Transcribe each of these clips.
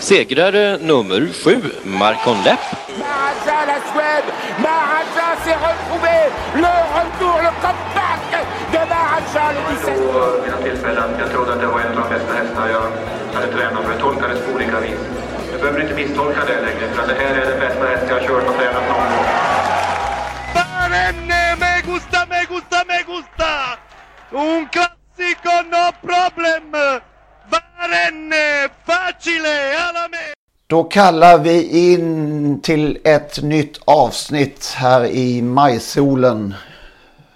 Segrare nummer sju, Marcon Lepp. Maharaja, la Suède. Maharaja s'est retrouvé. Le retour, le comeback de Maharaja le 17. Vid mina tillfällen. Jag trodde att det var en av de bästa hästar jag hade tränat för. Jag tolkade det på olika vis. Du behöver inte misstolka det längre, för det här är den bästa häst jag har kört och tränat någon gång. Barenne, me gusta, me gusta, me gusta! Un classico, no problem! Barenne, facile, alla me! Då kallar vi in till ett nytt avsnitt här i majsolen.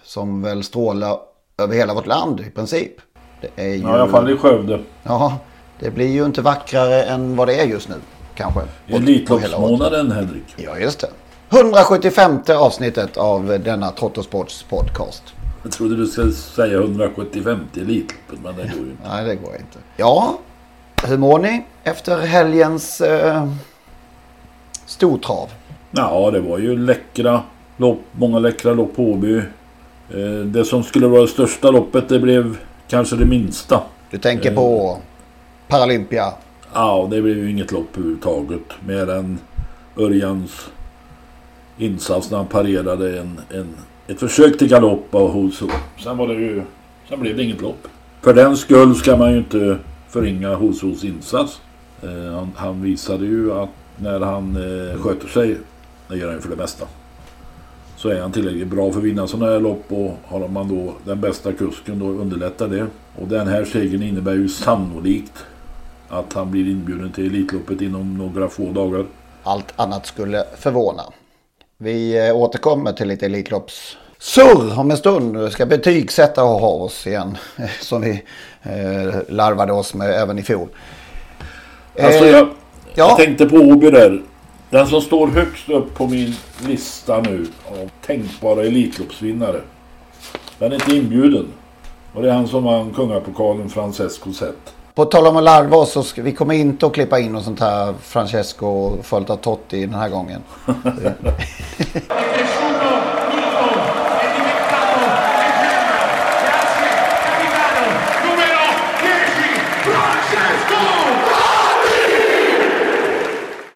Som väl strålar över hela vårt land i princip. Det är ju... Ja, i alla fall i Skövde. Ja, det blir ju inte vackrare än vad det är just nu. Kanske. Elitloppsmånaden, Henrik. Ja, just det. 175 avsnittet av denna Trottosports podcast. Jag trodde du skulle säga 175 i Elitloppet, men det går ju inte. Nej, det går inte. Ja, hur mår ni efter helgens eh, stortrav? Ja, det var ju läckra lopp. Många läckra lopp på Åby. Eh, det som skulle vara det största loppet, det blev kanske det minsta. Du tänker på Paralympia? Ja, det blev ju inget lopp överhuvudtaget. Mer än Örjans insats när han parerade en, en, ett försök till galopp av Hoso. Sen var det ju... Sen blev det inget lopp. För den skull ska man ju inte förringa Hosos insats. Eh, han, han, visade ju att när han eh, sköter sig, det gör han ju för det mesta. Så är han tillräckligt bra för att vinna sådana här lopp och har man då den bästa kusken då underlättar det. Och den här segern innebär ju sannolikt att han blir inbjuden till Elitloppet inom några få dagar. Allt annat skulle förvåna. Vi eh, återkommer till lite Elitlopps surr om en stund. Vi ska betygsätta och ha oss igen. Som vi eh, larvade oss med även i fjol. Alltså jag, ja. jag tänkte på Åby där. Den som står högst upp på min lista nu av tänkbara Elitloppsvinnare. Den är inte inbjuden. Och det är han som vann kungapokalen Francesco Zet. På tal om att larva oss så ska vi kommer inte att klippa in något sånt här Francesco följt av Totti den här gången.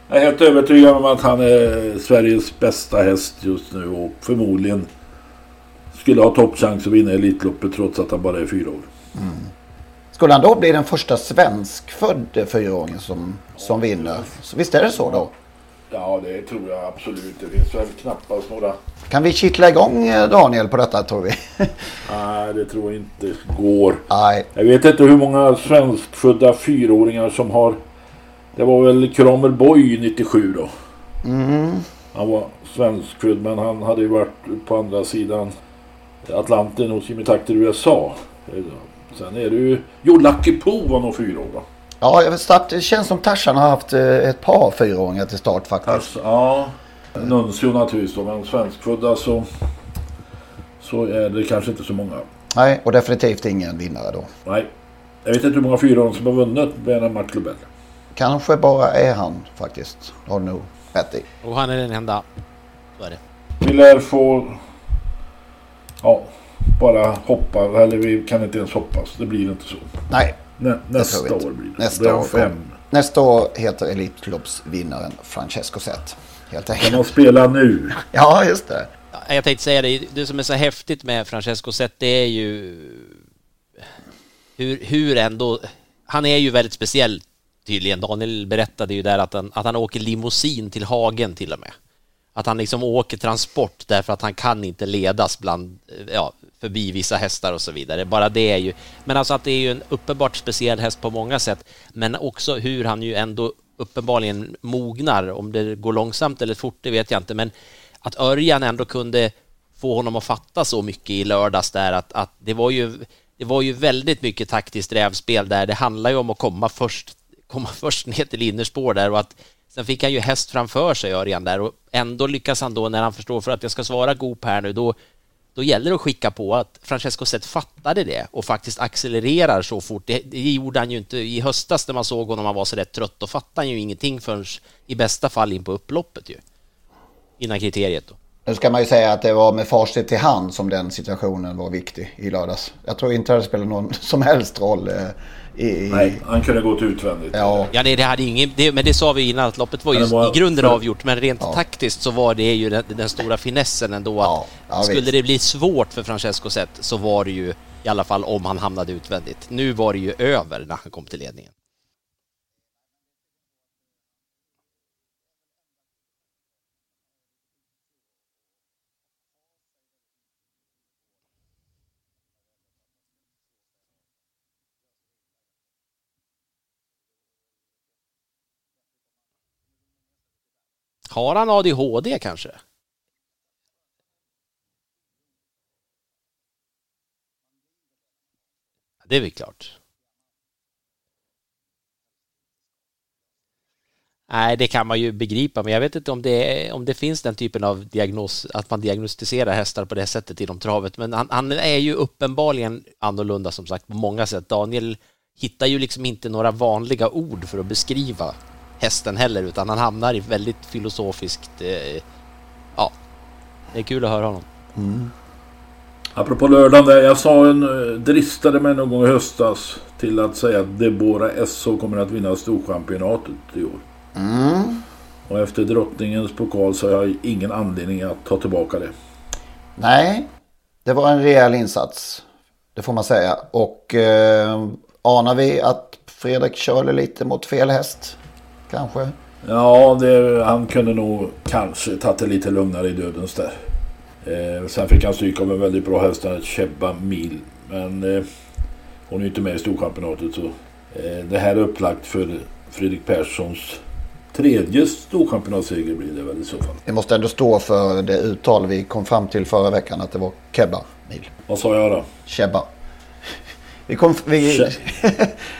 Jag är helt övertygad om att han är Sveriges bästa häst just nu och förmodligen skulle ha toppchans att vinna Elitloppet trots att han bara är fyra år. Mm. Skulle han då bli den första svenskfödde fyraåringen som, som vinner? Så visst är det så då? Ja, det tror jag absolut. Det finns väl knappast några... Kan vi kittla igång eh, Daniel på detta tror vi? Nej, det tror jag inte går. Nej. Jag vet inte hur många svenskfödda fyraåringar som har... Det var väl Kramer Boy 97 då. Mm. Han var svenskfödd men han hade ju varit på andra sidan Atlanten hos Jimmy Takter i USA. Sen är det ju... Jo, Lucky Po var nog fyra år va? Ja, start, det känns som Tarzan har haft eh, ett par fyraåringar till start faktiskt. Tars, ja, Nuncio naturligtvis då, men svenskfödda så, så är det kanske inte så många. Nej, och definitivt ingen vinnare då. Nej, jag vet inte hur många fyraåringar som har vunnit Bernard Marklubell. Kanske bara är han faktiskt. Har du nog rätt i. Och han är den enda. Så är det. Vi lär få... Ja, bara hoppa. Eller vi kan inte ens hoppas. Det blir inte så. Nej. Nä, nästa år blir det. Nästa det år, fem. nästa år heter Elitloppsvinnaren Francesco Zet. Helt enkelt. Kan man spela nu? Ja, just det. Jag tänkte säga det, det som är så häftigt med Francesco Zet det är ju hur, hur ändå, han är ju väldigt speciell tydligen. Daniel berättade ju där att han, att han åker limousin till Hagen till och med att han liksom åker transport därför att han kan inte ledas bland, eh, ja, förbi vissa hästar och så vidare. Bara det är ju, men alltså att det är ju en uppenbart speciell häst på många sätt, men också hur han ju ändå uppenbarligen mognar. Om det går långsamt eller fort, det vet jag inte, men att Örjan ändå kunde få honom att fatta så mycket i lördags där att, att det var ju det var ju väldigt mycket taktiskt rävspel där. Det handlar ju om att komma först, komma först ner till innerspår där och att sen fick han ju häst framför sig Örjan där och ändå lyckas han då när han förstår för att jag ska svara Goop här nu då då gäller det att skicka på att Francesco Zet fattade det och faktiskt accelererar så fort. Det, det gjorde han ju inte i höstas när man såg honom, han var så rätt trött. Då fattade han ju ingenting förrän i bästa fall in på upploppet ju. Innan kriteriet då. Nu ska man ju säga att det var med facit till hand som den situationen var viktig i lördags. Jag tror inte det spelar någon som helst roll. Eh, i, Nej, han kunde gått utvändigt. Ja, ja det, det hade ingen, det, men det sa vi innan att loppet var ju var, i grunden för, avgjort, men rent ja. taktiskt så var det ju den, den stora finessen ändå att ja, skulle visst. det bli svårt för Francesco Zet så var det ju i alla fall om han hamnade utvändigt. Nu var det ju över när han kom till ledningen. Har han ADHD kanske? Det är väl klart. Nej, det kan man ju begripa, men jag vet inte om det, om det finns den typen av diagnos, att man diagnostiserar hästar på det sättet inom travet. Men han, han, är ju uppenbarligen annorlunda som sagt på många sätt. Daniel hittar ju liksom inte några vanliga ord för att beskriva hästen heller, utan han hamnar i väldigt filosofiskt... Eh, ja, det är kul att höra honom. Mm. Apropå lördagen där, jag sa en, eh, dristade mig någon gång i höstas till att säga att Deborah SO kommer att vinna Storchampionatet i år. Mm. Och efter drottningens pokal så har jag ingen anledning att ta tillbaka det. Nej, det var en rejäl insats. Det får man säga. Och eh, anar vi att Fredrik körde lite mot fel häst? Kanske? Ja, det, han kunde nog kanske tagit det lite lugnare i dödens där. Eh, sen fick han stryk av en väldigt bra häst, Chebba Mil. Men eh, hon är inte med i Storchampionatet så eh, det här är upplagt för Fredrik Perssons tredje Storchampionatseger blir det väl i så fall. Det måste ändå stå för det uttal vi kom fram till förra veckan att det var Kebba Mil. Vad sa jag då? Chebba. Vi kom... Vi...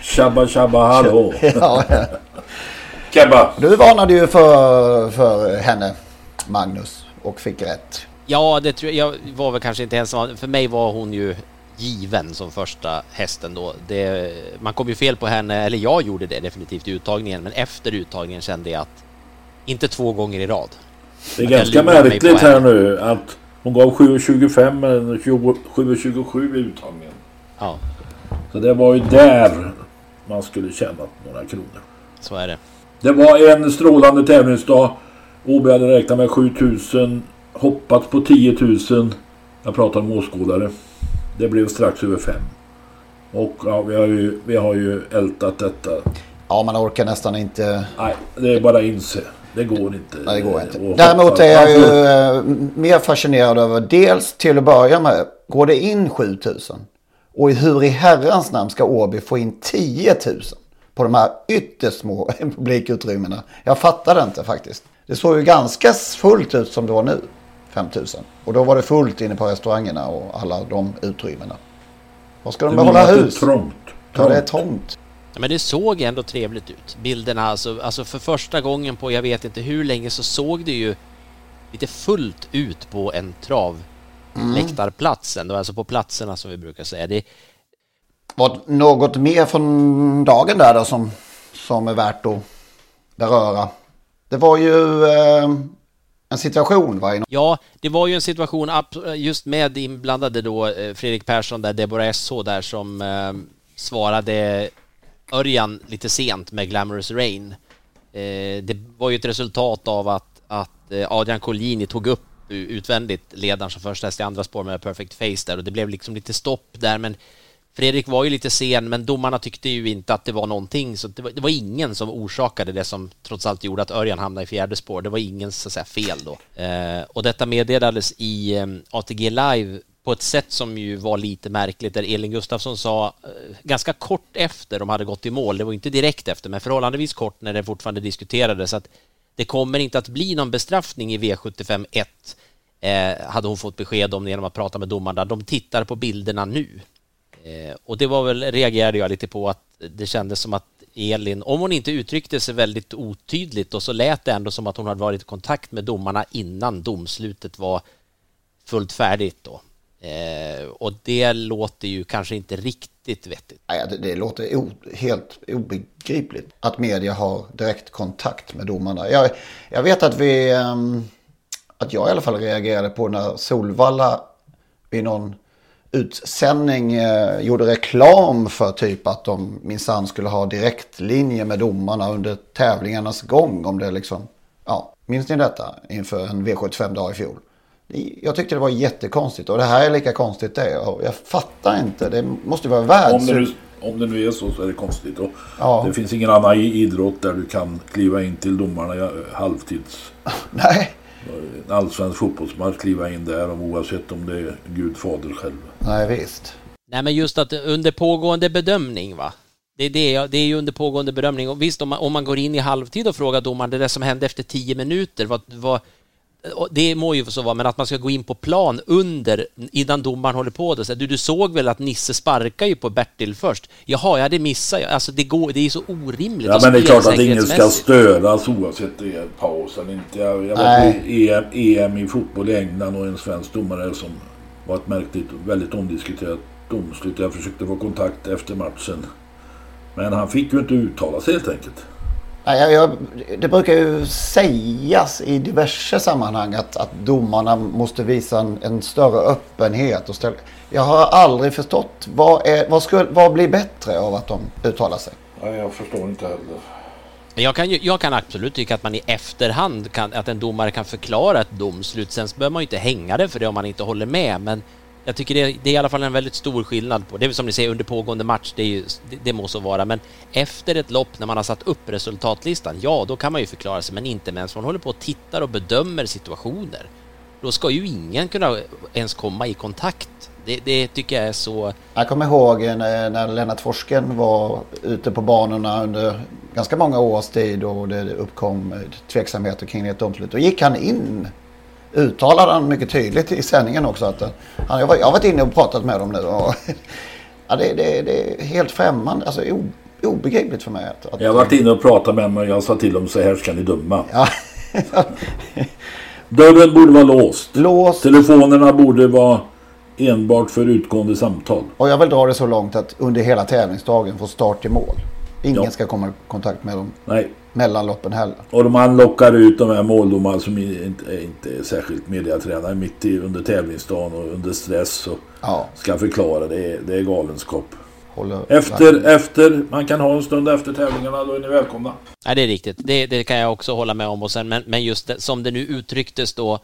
Shabba Shabba hallå. ja, ja. Kebba. Du varnade ju för, för henne, Magnus, och fick rätt. Ja, det tror jag, jag var väl kanske inte ensam. För mig var hon ju given som första hästen då. Det, man kom ju fel på henne, eller jag gjorde det definitivt i uttagningen, men efter uttagningen kände jag att inte två gånger i rad. Det är ganska märkligt här nu att hon gav 7,25 men 7,27 i uttagningen. Ja. Så det var ju där man skulle tjäna några kronor. Så är det. Det var en strålande tävlingsdag. OB hade räknat med 7000. Hoppats på 10 000. Jag pratar om åskådare. Det blev strax över 5. Och ja, vi har ju, vi har ju ältat detta. Ja, man orkar nästan inte. Nej, det är bara inse. Det går inte. Nej, det går inte. Däremot är jag ju eh, mer fascinerad över dels till att börja med. Går det in 7000? Och hur i herrans namn ska Åby få in 10 000? På de här ytterst små publikutrymmena. Jag fattade inte faktiskt. Det såg ju ganska fullt ut som det var nu. 5000. Och då var det fullt inne på restaurangerna och alla de utrymmena. Vad ska de behålla hus? Det är trångt. Ja, det är trångt. Ja, men det såg ändå trevligt ut. Bilderna alltså, alltså för första gången på jag vet inte hur länge så såg det ju lite fullt ut på en travläktarplats mm. alltså på platserna som vi brukar säga. Det, var något mer från dagen där då som, som är värt att beröra? Det var ju eh, en situation va? Ja, det var ju en situation just med inblandade då eh, Fredrik Persson där, Deborah SH där som eh, svarade Örjan lite sent med Glamorous Rain. Eh, det var ju ett resultat av att, att eh, Adrian Collini tog upp utvändigt ledaren som första häst i andra spår med Perfect Face där och det blev liksom lite stopp där men Fredrik var ju lite sen, men domarna tyckte ju inte att det var någonting, så det var, det var ingen som orsakade det som trots allt gjorde att Örjan hamnade i fjärde spår. Det var ingen så att säga, fel då. Eh, och detta meddelades i eh, ATG Live på ett sätt som ju var lite märkligt där Elin Gustafsson sa eh, ganska kort efter de hade gått i mål, det var inte direkt efter men förhållandevis kort när det fortfarande diskuterades att det kommer inte att bli någon bestraffning i V75 1 eh, hade hon fått besked om genom att prata med domarna. De tittar på bilderna nu. Eh, och det var väl, reagerade jag lite på att det kändes som att Elin, om hon inte uttryckte sig väldigt otydligt och så lät det ändå som att hon hade varit i kontakt med domarna innan domslutet var fullt färdigt då. Eh, och det låter ju kanske inte riktigt vettigt. Nej, det, det låter o, helt obegripligt att media har direkt kontakt med domarna. Jag, jag vet att vi, ehm, att jag i alla fall reagerade på när Solvalla vid någon utsändning eh, gjorde reklam för typ att de minsann skulle ha direktlinje med domarna under tävlingarnas gång. Om det liksom, ja, minns ni detta inför en V75-dag i fjol? Jag tyckte det var jättekonstigt och det här är lika konstigt det. Jag fattar inte. Det måste vara världs... Om det, nu, om det nu är så så är det konstigt. Och ja. Det finns ingen annan idrott där du kan kliva in till domarna halvtids... Nej. En allsvensk fotbollsmatch kliva in där oavsett om det är Gud fader själv. Nej visst. Nej men just att under pågående bedömning va. Det är, det, det är ju under pågående bedömning och visst om man, om man går in i halvtid och frågar domaren det där som hände efter tio minuter, vad, vad, det må ju så vara, men att man ska gå in på plan under, innan domaren håller på det. Så, du, du såg väl att Nisse sparkar ju på Bertil först? Jaha, jag hade missat. Alltså det, går, det är så orimligt. Ja, men det är klart att ingen ska störas oavsett det är paus eller inte. Jag, jag var på EM, EM i fotboll i England och en svensk domare som var ett märkligt, väldigt omdiskuterat domslut. Jag försökte få kontakt efter matchen. Men han fick ju inte uttala sig helt enkelt. Jag, jag, det brukar ju sägas i diverse sammanhang att, att domarna måste visa en, en större öppenhet. Och ställa. Jag har aldrig förstått vad, är, vad, skulle, vad blir bättre av att de uttalar sig? Nej, jag förstår inte heller. Jag kan, ju, jag kan absolut tycka att man i efterhand kan, att en domare kan förklara ett domslut. Sen behöver man ju inte hänga det för det om man inte håller med. Men jag tycker det, det, är i alla fall en väldigt stor skillnad på det. är som ni säger under pågående match, det, är ju, det, det må så vara. Men efter ett lopp när man har satt upp resultatlistan, ja, då kan man ju förklara sig, men inte medan man håller på och tittar och bedömer situationer. Då ska ju ingen kunna ens komma i kontakt. Det, det tycker jag är så... Jag kommer ihåg när, eh, när Lennart Forsken var ute på banorna under ganska många års tid och det uppkom eh, tveksamheter kring ett domslut. Då gick han in uttalade han mycket tydligt i sändningen också att han, jag, har varit inne och pratat med dem nu. Och, ja, det, det, det är helt främmande, alltså o, obegripligt för mig. Att, att, jag har varit inne och pratat med dem och jag sa till dem så här ska ni döma. Ja. Dörren borde vara låst. låst. Telefonerna borde vara enbart för utgående samtal. Och jag vill dra det så långt att under hela tävlingsdagen få start till mål. Ingen ja. ska komma i kontakt med dem. Nej mellanloppen heller. Och man lockar ut de här måldomarna som inte, inte är särskilt mediatränare mitt i, under tävlingsdagen och under stress och ja. ska förklara. Det är, det är galenskap. efter, efter, man kan ha en stund efter tävlingarna, då är ni välkomna. Ja, det är riktigt. Det, det kan jag också hålla med om. Och sen, men, men just det, som det nu uttrycktes då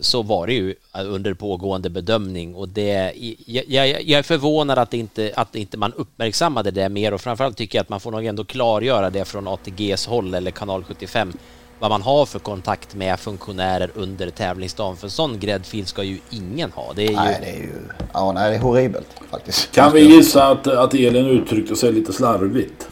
så var det ju under pågående bedömning och det, jag, jag, jag, är förvånad att inte, att inte man uppmärksammade det mer och framförallt tycker jag att man får nog ändå klargöra det från ATGs håll eller kanal 75 vad man har för kontakt med funktionärer under tävlingsdagen för sån gräddfil ska ju ingen ha. Det är ju... Nej, det är ju ja, nej, det är horribelt faktiskt. Kan vi gissa att, att Elin uttryckte sig lite slarvigt?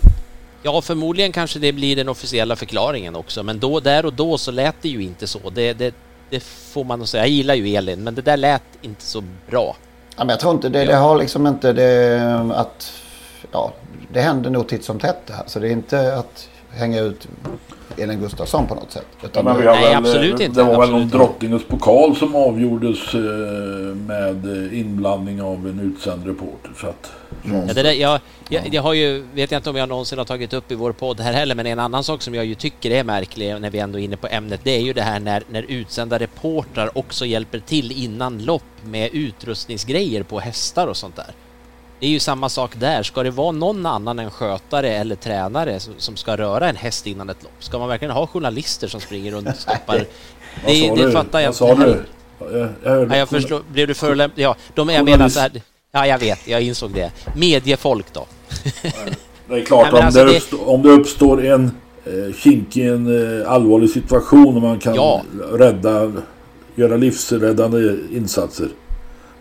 Ja, förmodligen kanske det blir den officiella förklaringen också, men då, där och då så lät det ju inte så. Det, det, det får man nog säga. Jag gillar ju Elin, men det där lät inte så bra. Ja, men jag tror inte det, det har liksom inte det att... Ja, det händer nog titt som tätt det här. Så det är inte att hänga ut Elin Gustafsson på något sätt. Utan nej, väl, absolut inte. Det var väl någon drottningens pokal som avgjordes eh, med inblandning av en utsänd reporter. Så att, mm. ja, det där, jag, jag, jag, har ju, vet jag inte om jag någonsin har tagit upp i vår podd här heller, men en annan sak som jag ju tycker är märklig när vi ändå är inne på ämnet, det är ju det här när, när utsända reportrar också hjälper till innan lopp med utrustningsgrejer på hästar och sånt där. Det är ju samma sak där. Ska det vara någon annan än skötare eller tränare som ska röra en häst innan ett lopp? Ska man verkligen ha journalister som springer runt och stoppar? det, det fattar jag inte heller. Jag, jag, jag förstår. Blev du förolämpad? Ja, de, jag menar så här. Ja, jag vet, jag insåg det. Mediefolk då. Det är klart, Nej, om, alltså det det- uppstår, om det uppstår en eh, kink i en eh, allvarlig situation och man kan Ja. rädda, göra livsräddande insatser.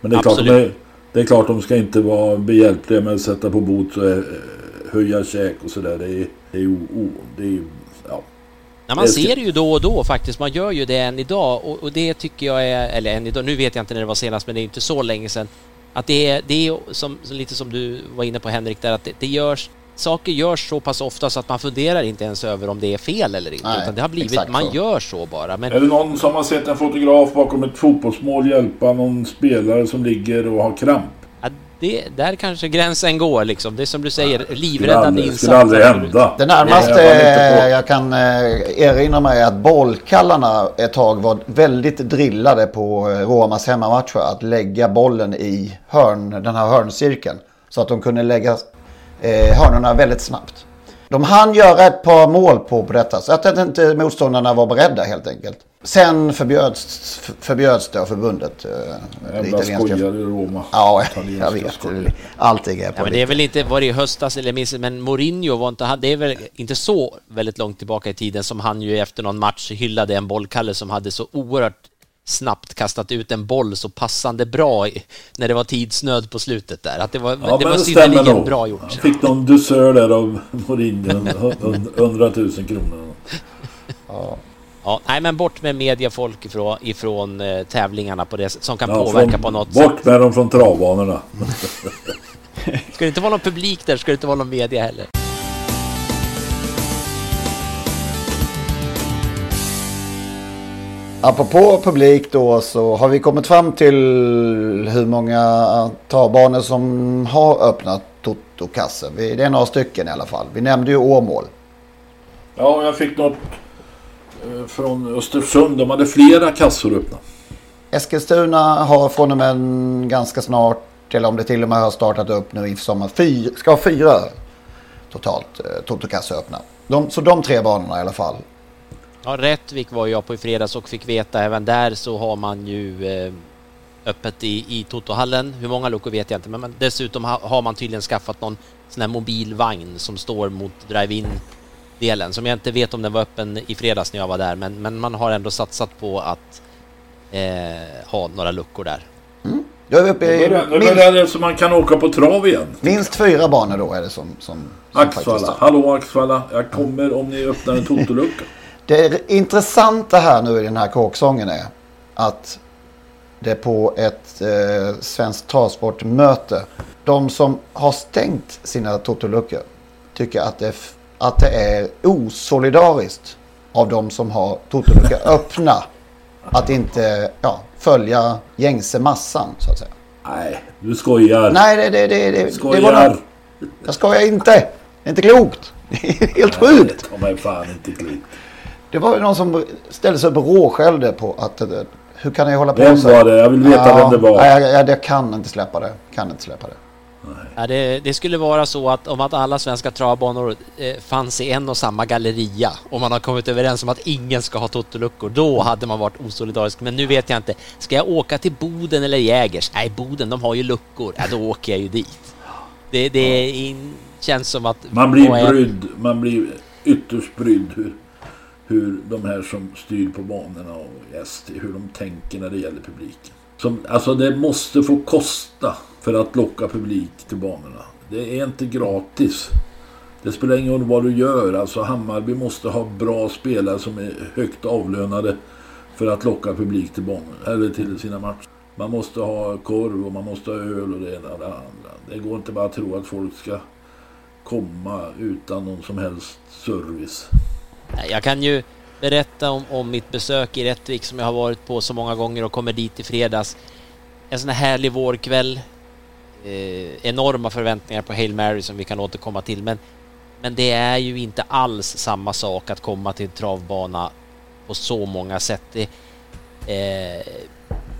Men det är, klart, Absolut. är, det är klart de ska inte vara behjälpliga med att sätta på bot och höja käk och sådär. Det är, det är, o, o, det är ja. Ja, man ser det ju då och då faktiskt. Man gör ju det än idag och, och det tycker jag är, eller än idag, nu vet jag inte när det var senast, men det är inte så länge sedan. Att det är, det är som lite som du var inne på Henrik där, att det, det görs Saker görs så pass ofta så att man funderar inte ens över om det är fel eller inte. Nej, utan det har blivit, man så. gör så bara. Men Är det någon som har sett en fotograf bakom ett fotbollsmål hjälpa någon spelare som ligger och har kramp? ja, det, där kanske gränsen går liksom. Det är som du säger, livräddande aldrig, insats. skulle aldrig hända. Det närmaste jag jag kan eh, erinra mig är att bollkallarna ett tag var väldigt drillade på eh, Romas hemmamatcher att lägga bollen i hörn, den här hörncirkeln. Så att de kunde lägga eh, hörnorna väldigt snabbt. De hann göra ett par mål på, på detta så att inte motståndarna var beredda helt enkelt. Sen förbjöds, förbjöds det av förbundet. eh, Jävla skojare i Roma. Ja, jag vet. skojare. Allting är Ja, på men det är väl inte, var det i höstas eller minns men Mourinho var inte, det är väl inte så väldigt långt tillbaka i tiden som han ju efter någon match hyllade en bollkalle som hade så oerhört snabbt kastat ut en boll så passande bra i, när det var tidsnöd på slutet där. Att det var, Ja, det var synnerligen bra gjort. Han fick någon dusör där av Mourinho. 100 000 kronor. Ja, nej, men bort med mediafolk ifrån, ifrån eh, tävlingarna på det som kan Ja, påverka från- på något sätt. Bort med dem från travbanorna. Ska det inte vara någon publik där ska det inte vara någon media heller. Apropå publik då så har vi kommit fram till hur många travbanor som har öppnat Toto-kassor. Det är några stycken i alla fall. Vi nämnde ju Åmål. Ja, jag fick något eh, från Östersund. De hade flera kassor öppna. Eskilstuna har från och med ganska snart, eller om det till och med har startat upp nu sommaren, fyra, ska ha fyra totalt eh, Toto-kassor öppna. De, så de tre banorna i alla fall. Ja, Rättvik var jag på i fredags och fick veta även där så har man ju eh, öppet i, i Totohallen. Hur många luckor vet jag inte, men dessutom ha, har man tydligen skaffat någon sån här mobilvagn som står mot drive-in delen som jag inte vet om den var öppen i fredags när jag var där, men, men man har ändå satsat på att eh, ha några luckor där. Då är vi uppe Nu i minst, börjar det så man kan åka på trav igen. minst fyra banor då är det som, som, som har. Hallå Axvalla. Jag kommer om ni öppnar en totolucka. Det intressanta här nu i den här kåksången är att det på ett eh, svenskt travsportmöte, de som har stängt sina totoluckor tycker att det, är att det är osolidariskt av de som har totoluckor öppna att inte ja, följa gängse massan så att säga. Nej, du skojar. Nej, det, det, det, det, det var skojar. något, jag skojar inte. Det är inte klokt. Det är helt sjukt. Ta mig fan inte klokt. Det var ju någon som ställde sig upp och råskällde på att eh, hur kan ni hålla på Vem så? var det? Jag vill veta vem det var. Nej, jag, jag, jag kan inte släppa det. Kan inte släppa det. Ja, det, det skulle vara så att om att alla svenska travbanor eh, fanns i en och samma galleria och man har kommit överens om att ingen ska ha totoluckor, då hade man varit osolidarisk. Men nu vet jag inte. Ska jag åka till Boden eller Jägers? Nej, Boden, de har ju luckor. Ja, då åker jag ju dit. Det, det är in, känns som att... Man blir brydd. Man blir ytterst brydd hur, de här som styr på banorna och ST, hur de tänker när det gäller publiken. Som, alltså det måste få kosta för att locka publik till banorna. Det är inte gratis. Det spelar ingen roll vad du gör. Alltså Hammarby måste ha bra spelare som är högt avlönade för att locka publik till banorna, eller till sina matcher. Man måste ha korv och man måste ha öl och det ena och det andra. Det går inte bara att tro att folk ska komma utan någon som helst service. Jag kan ju berätta om, om mitt besök i Rättvik som jag har varit på så många gånger och kommer dit i fredags. En sån här härlig vårkväll. Eh, enorma förväntningar på Hail Mary som vi kan återkomma till. Men, men det är ju inte alls samma sak att komma till en travbana på så många sätt. Det, eh,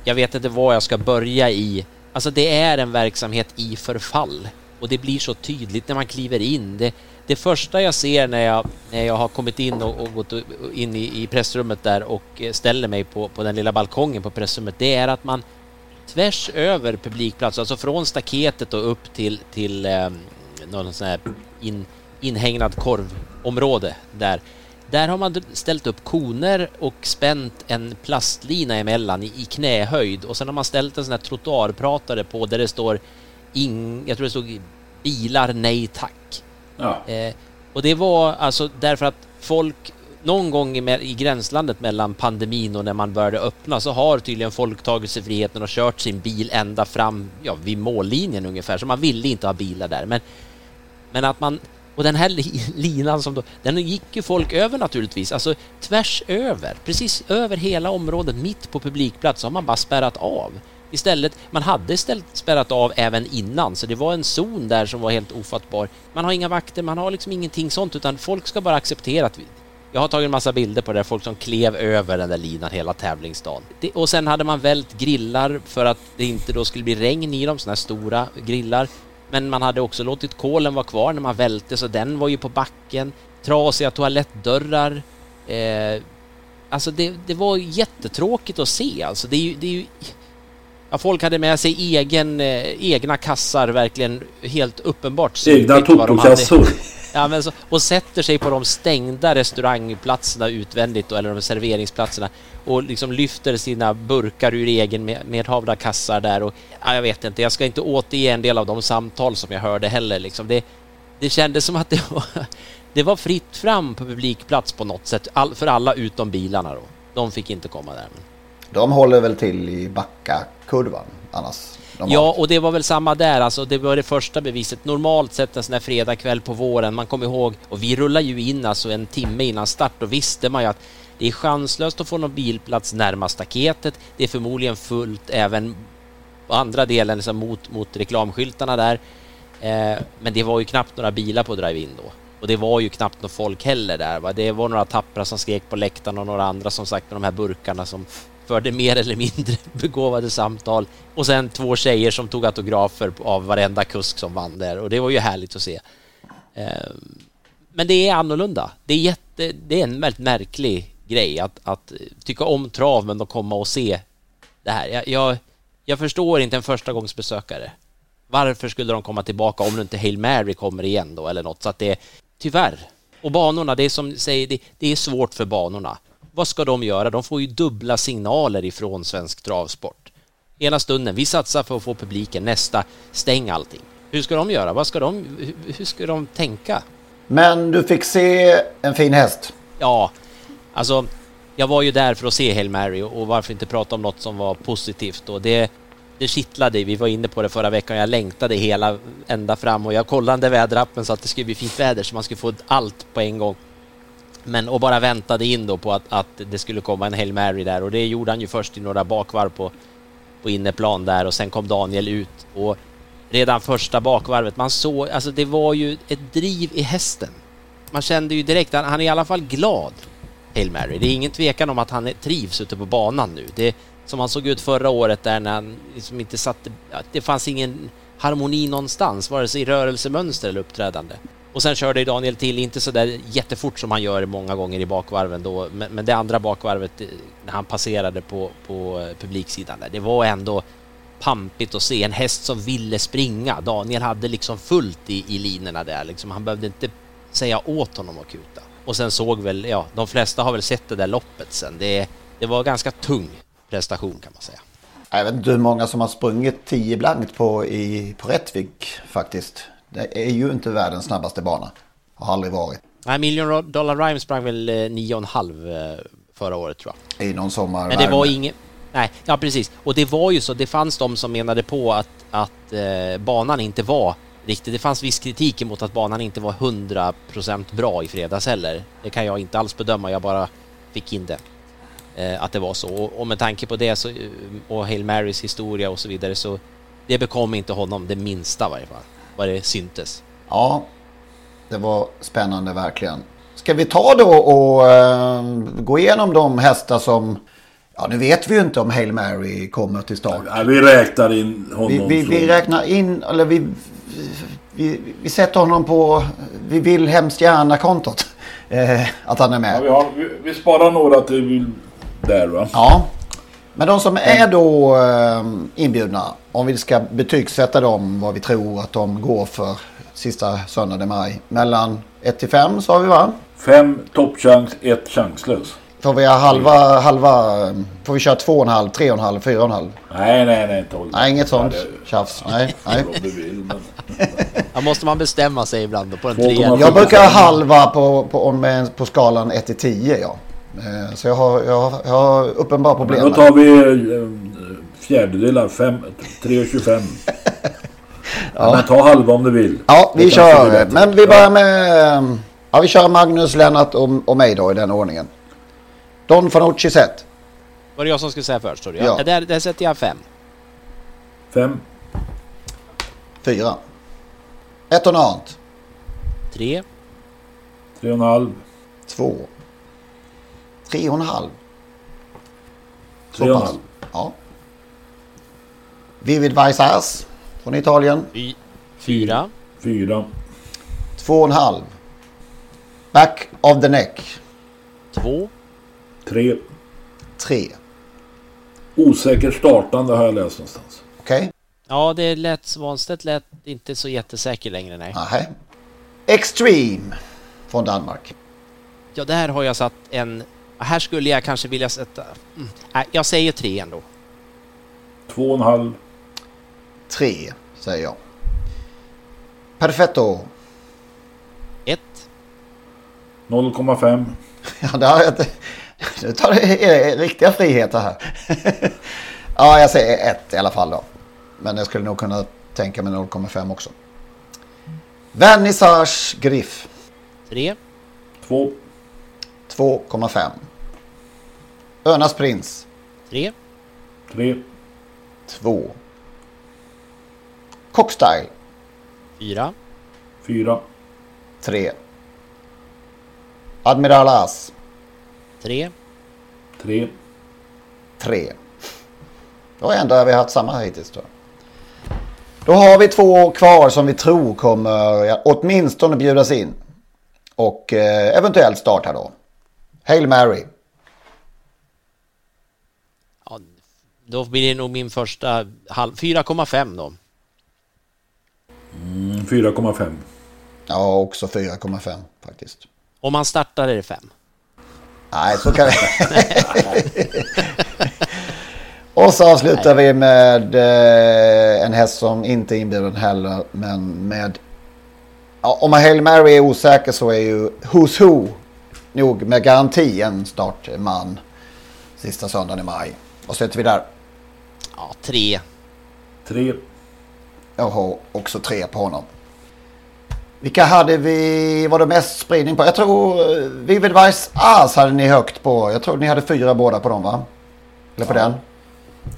jag vet inte vad jag ska börja i. Alltså det är en verksamhet i förfall och det blir så tydligt när man kliver in. Det, det första jag ser när jag, när jag har kommit in och, och gått in i, i pressrummet där och eh, ställer mig på, på den lilla balkongen på pressrummet, det är att man tvärs över publikplatsen, alltså från staketet och upp till, till eh, någon sån här in, inhägnad korvområde där. Där har man ställt upp koner och spänt en plastlina emellan i, i knähöjd och sen har man ställt en sån här trottoarpratare på där det står ing, jag tror det stod bilar nej tack. Ja. Eh, och det var alltså därför att folk någon gång i, i, gränslandet mellan pandemin och när man började öppna så har tydligen folk tagit sig friheten och kört sin bil ända fram ja, vid mållinjen ungefär. Så man ville inte ha bilar där. Men, men att man... Och den här linan som då... Den gick ju folk över naturligtvis. Alltså tvärs över. Precis över hela området mitt på publikplats så har man bara spärrat av. Istället, man hade istället spärrat av även innan, så det var en zon där som var helt ofattbar. Man har inga vakter, man har liksom ingenting sånt, utan folk ska bara acceptera att vi, jag har tagit en massa bilder på det, folk som klev över den där linan hela tävlingsdagen. Det, och sen hade man vält grillar för att det inte då skulle bli regn i dem, sådana här stora grillar. Men man hade också låtit kolen vara kvar när man välte, så den var ju på backen. Trasiga toalettdörrar. Eh, alltså det, det var jättetråkigt att se alltså. Det är ju, det är ju Ja, folk hade med sig egen, eh, egna kassar, verkligen helt uppenbart. Egna totokassor. Ja, men så, och sätter sig på de stängda restaurangplatserna utvändigt då, eller de serveringsplatserna och liksom lyfter sina burkar ur egen med, medhavda kassar där och ja, jag vet inte, jag ska inte återge en del av de samtal som jag hörde heller liksom. Det, det kändes som att det var, det var fritt fram på publikplats på något sätt all, för alla utom bilarna då. De fick inte komma där. De håller väl till i Backakurvan annars? Ja, och det var väl samma där. Alltså, det var det första beviset. Normalt sett en sån här fredagkväll på våren, man kommer ihåg, och vi rullar ju in alltså en timme innan start, då visste man ju att det är chanslöst att få någon bilplats närmast staketet. Det är förmodligen fullt även på andra delen, liksom mot, mot reklamskyltarna där. Eh, men det var ju knappt några bilar på drive-in då. Och det var ju knappt något folk heller där. Va? Det var några tappra som skrek på läktaren och några andra som sagt med de här burkarna som förde mer eller mindre begåvade samtal och sen två tjejer som tog autografer av varenda kusk som vann där och det var ju härligt att se. Ehm, men det är annorlunda. Det är, jätte, det är en väldigt märklig grej att, att tycka om trav men att komma och se det här. Jag, jag, jag förstår inte en förstagångsbesökare. Varför skulle de komma tillbaka om nu inte Hail Mary kommer igen då eller något? Så att det tyvärr. Och banorna, det är som säger, det, det är svårt för banorna vad ska de göra? De får ju dubbla signaler ifrån svensk travsport. Ena stunden, vi satsar för att få publiken, nästa, stäng allting. Hur ska de göra? Vad ska de, hur ska de tänka? Men du fick se en fin häst. Ja, alltså jag var ju där för att se Hail Mary och varför inte prata om något som var positivt och det, det kittlade. Vi var inne på det förra veckan. Jag längtade hela ända fram och jag kollade väderappen så att det skulle bli fint väder så man skulle få allt på en gång. Men och bara väntade in då på att, att det skulle komma en Hail Mary där och det gjorde han ju först i några bakvarv på, på inneplan där och sen kom Daniel ut och redan första bakvarvet, man såg, alltså det var ju ett driv i hästen. Man kände ju direkt, han, han är i alla fall glad, Hail Mary. Det är ingen tvekan om att han trivs ute på banan nu. Det som han såg ut förra året där när han liksom inte satte, det fanns ingen harmoni någonstans, vare sig i rörelsemönster eller uppträdande. Och sen körde Daniel till, inte så där jättefort som han gör många gånger i bakvarven då, men, men det andra bakvarvet eh, när han passerade på, på eh, publiksidan där, det var ändå pampigt att se en häst som ville springa. Daniel hade liksom fullt i, i linorna där, liksom. han behövde inte säga åt honom att kuta. Och sen såg väl, ja, de flesta har väl sett det där loppet sen. Det, det var ganska tung prestation kan man säga. Jag vet inte hur många som har sprungit 10 blankt på, i, på Rättvik faktiskt. Det är ju inte världens snabbaste bana. Har aldrig varit. Nej, Million Dollar Rhyme sprang väl 9,5 eh, förra året tror jag. I någon sommar. Men det var inget... Nej, ja precis. Och det var ju så, det fanns de som menade på att, att eh, banan inte var riktigt... Det fanns viss kritik emot att banan inte var 100% bra i fredags heller. Det kan jag inte alls bedöma, jag bara fick in det. Eh, att det var så. Och, och med tanke på det så, och Hail Marys historia och så vidare så det bekom inte honom det minsta i varje fall vad det syntes. Ja, det var spännande verkligen. Ska vi ta då och uh, gå igenom de hästar som... Ja, nu vet vi ju inte om Hail Mary kommer till start. Ja, vi räknar in honom. Vi, vi, vi räknar in, eller vi, vi, vi sätter honom på... Vi vill hemskt gärna kontot. Eh, att han är med. Ja, vi, har, vi, vi, sparar några till där va? Ja. Men de som är då eh, inbjudna, om vi ska betygsätta dem, vad vi tror att de går för sista söndagen i maj. Mellan 1 till 5 sa vi va? 5 toppchans, 1 chanslös. Får vi ha halva, halva, får vi köra 2,5, 3,5, 4,5? Nej, nej, nej. Inte nej, inget sånt tjafs. Nej, nej. Ja, måste man bestämma sig ibland då på en 2,7. trea? Jag brukar ha halva på, på, om- på skalan 1 till 10 ja. Eh, Så jag har, jag har, jag har uppenbara problem. Då tar vi eh, fjärdedelar, 5, 3,25. ja. Men ta halva om du vill. Ja, vi kör. Men vi börjar med... eh, Ja, vi kör Magnus, Lennart och, och mig då i den ordningen. Don Fanucci sett. Var det jag som skulle säga först? Du? Ja. Ja. Där, där sätter jag fem. 5, Fyra. Ett och annat. Tre. 3,5, Två. Tre och en halv. Så 3,5. pass. Ja. Vivid Vaisas från Italien. Fy, fyra. 4, Två och en halv. Back of the neck. Två. 3. Tre. Osäker startande har jag läst någonstans. Okej? Ja, det lät... Svanstedt lät inte så jättesäker längre, nej. Okay. Extreme från Danmark. Ja, där har jag satt en... Här skulle jag kanske vilja sätta... Mm. Nej, jag säger tre ändå. 2,5, Tre, säger jag. Perfetto. Ett. 0,5, Ja, det har jag inte... Nu tar det riktiga friheter här. ja, jag säger ett i alla fall då. Men jag skulle nog kunna tänka mig 0,5 också. Vernissage Griff. Tre. 2, 2,5. Önas Prins. Tre. 3, 2. Cockstyle. Fyra. 4, 3. Admiral As. Tre. 3, 3. Då ändå vi haft samma hittills då. Då har vi två kvar som vi tror kommer åtminstone bjudas in. Och eh, eventuellt starta då. Hail Mary. Ja, då blir det nog min första halv... 4,5 då. mm, 4,5. Ja, också 4,5 faktiskt. Om man startar är det fem. Nej, så kan vi. Och så avslutar vi med eh, en häst som inte är inbjuden heller. Men med... Ja, om Hail Mary är osäker så är ju Who's Who nog med garanti en startman sista söndagen i maj. Vad sätter vi där? Ja, tre. 3, Jag har också tre på honom. Vilka hade vi, var det mest spridning på? Jag tror eh, Vivid Vice As hade ni högt på. Jag tror ni hade fyra båda på dem va? Eller på den?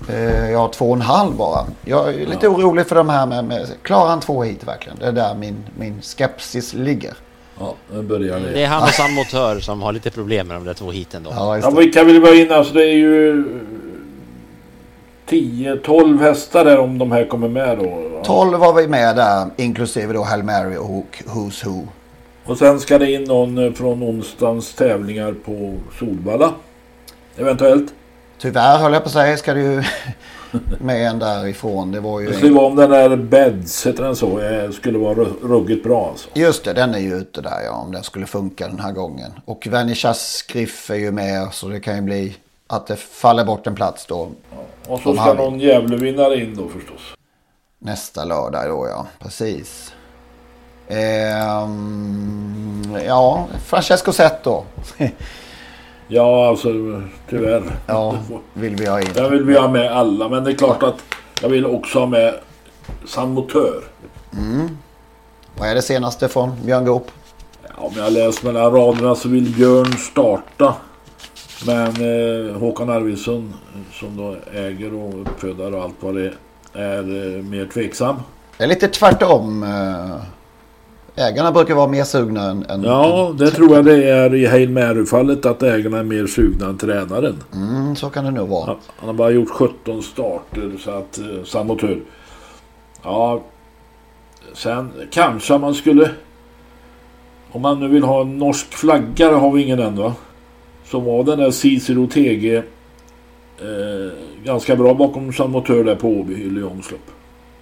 Eh, Jag har två och en halv bara. Jag är lite orolig för de här med, med klarar han två hit verkligen? Det är där min, min skepsis ligger. Ja, nu börjar det. Det är han och San Motör som har lite problem med de där två hiten då. Ja, Ja, det. vilka vill vara in? Alltså det är ju 10-12 hästar där om de här kommer med då. Ja. 12 var vi med där, inklusive då Hail Mary och Who's Who. Och sen ska det in någon eh, från onsdagens tävlingar på Solvalla. Eventuellt. Tyvärr höll jag på att säga ska det ju med en därifrån. Det var ju... Det skulle vara om den där Beds, heter den så, eh, skulle vara ru- ruggigt bra alltså. Just det, den är ju ute där ja, om den skulle funka den här gången. Och Vernissas Griff är ju med så det kan ju bli att det faller bort en plats då Och så ska han- någon Gävlevinnare in då förstås. nästa lördag då ja, precis. Ehm, ja, Francesco Zetto. Ja, alltså tyvärr. ja, vill vi ha in. Jag vill vi ha med alla, men det är klart att jag vill också ha med San Motör. Vad är det senaste från Björn Goop? Ja, om jag läser mellan raderna så vill Björn starta. Men eh, Håkan Arvidsson som då äger och uppfödare och allt vad det är eh, mer tveksam. Det är lite tvärtom. eh, Ägarna brukar vara mer sugna än... än Ja, det tror jag det är i Hail Mary-fallet att ägarna är mer sugna än tränaren. Mm, så kan det nog vara. Han, han har bara gjort 17 starter så att eh, Samotör. Ja. Sen kanske man skulle. Om man nu vill ha en norsk flagga, det har vi ingen än va? Som var den där Cicero TG eh, ganska bra bakom Jean Motör där på Åby i Lyons lopp.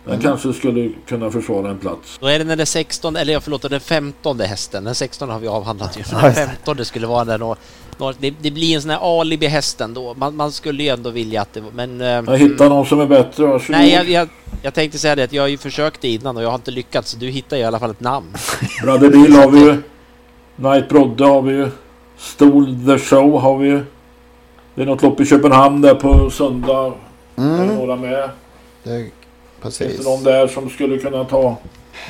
Den Mm. kanske skulle kunna försvara en plats. Då är det när det 16, eller jag förlåt, den 15 hästen. Den 16 har vi avhandlat ju. Den just det. 15 skulle vara den och, det, det blir en sån här alibi-hästen då. Man, man skulle ju ändå vilja att det men... eh, Jag hittar någon som är bättre, varsågod. Nej, jag, jag, jag tänkte säga det att jag har ju försökt innan och jag har inte lyckats. Du hittar ju i alla fall ett namn. Brother Bill har vi ju. Night Brodde har vi ju. Stol the Show har vi ju. Det är något lopp i Köpenhamn där på söndag. Mm. Är det några med? Det, precis. Finns det någon där som skulle kunna ta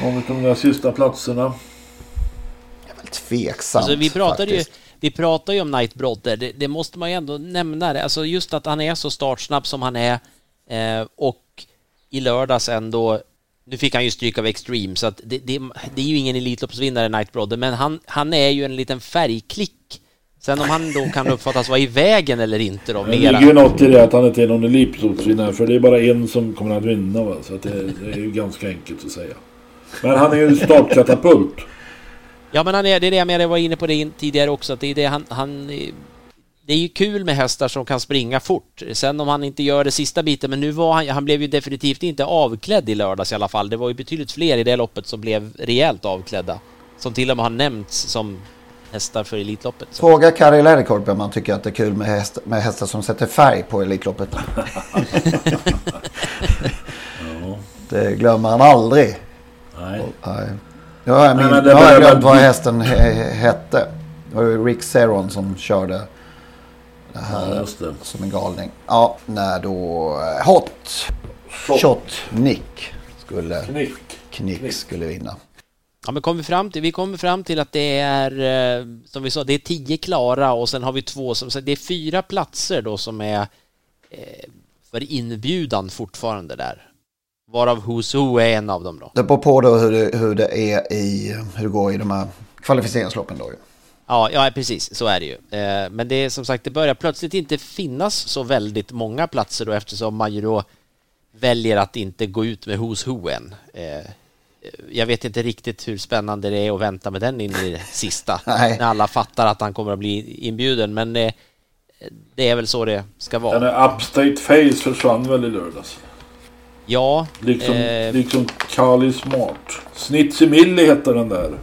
någon av de där sista platserna? Tveksamt Alltså, vi pratade ju, faktiskt. vi pratar ju om Night Brodder, det, det måste man ju ändå nämna det. Alltså just att han är så startsnabb som han är eh, och i lördags ändå nu fick han ju stryk av Extreme så att det, det, det är ju ingen Elitloppsvinnare Night Brodder men han, han är ju en liten färgklick. Sen om han då kan uppfattas vara i vägen eller inte då Det mera. ligger ju något i det att han inte är någon elitloppsvinnare för det är bara en som kommer att vinna va? så att det, det är ju ganska enkelt att säga. Men han är ju en startkatapult. Ja men han är, det är det jag menar, jag var inne på det tidigare också, att det är det han, han det är ju kul med hästar som kan springa fort. Sen om han inte gör det sista biten, men nu var han, han blev ju definitivt inte avklädd i lördags i alla fall. Det var ju betydligt fler i det loppet som blev rejält avklädda. Som till och med har nämnts som hästar för Elitloppet. Så. Fråga Kari Läderkorp om man tycker att det är kul med, häst, med hästar som sätter färg på Elitloppet. Det glömmer han aldrig. Nej. Nej. Nu har jag, min, Nej, jag glömt vad hästen he, hette. Det var ju Rick Seron som körde det här Ja, just det. som en galning. Ja, när då eh, Hot Shot, Nick skulle, Knick. Knick skulle vinna. Ja, men kom vi, fram till, vi kommer fram till att det är, eh, som vi sa, det är tio klara och sen har vi två som, så det är fyra platser då som är eh, för inbjudan fortfarande där. Varav Who's Who är en av dem då. Det beror på då hur det, hur det är i, hur det går i de här kvalificeringsloppen då ju. Ja, ja, precis, så är det ju. Eh, Men det är som sagt, det börjar plötsligt inte finnas så väldigt många platser då eftersom man ju då väljer att inte gå ut med Who's Who än. Eh, Jag vet inte riktigt hur spännande det är att vänta med den in i det sista. När alla fattar att han kommer att bli inbjuden, men eh, det är väl så det ska vara. Den är Upstate Face försvann väl i lördags? Ja, Liksom, eh, liksom Kali Smart. Snitsy Millie hette den där.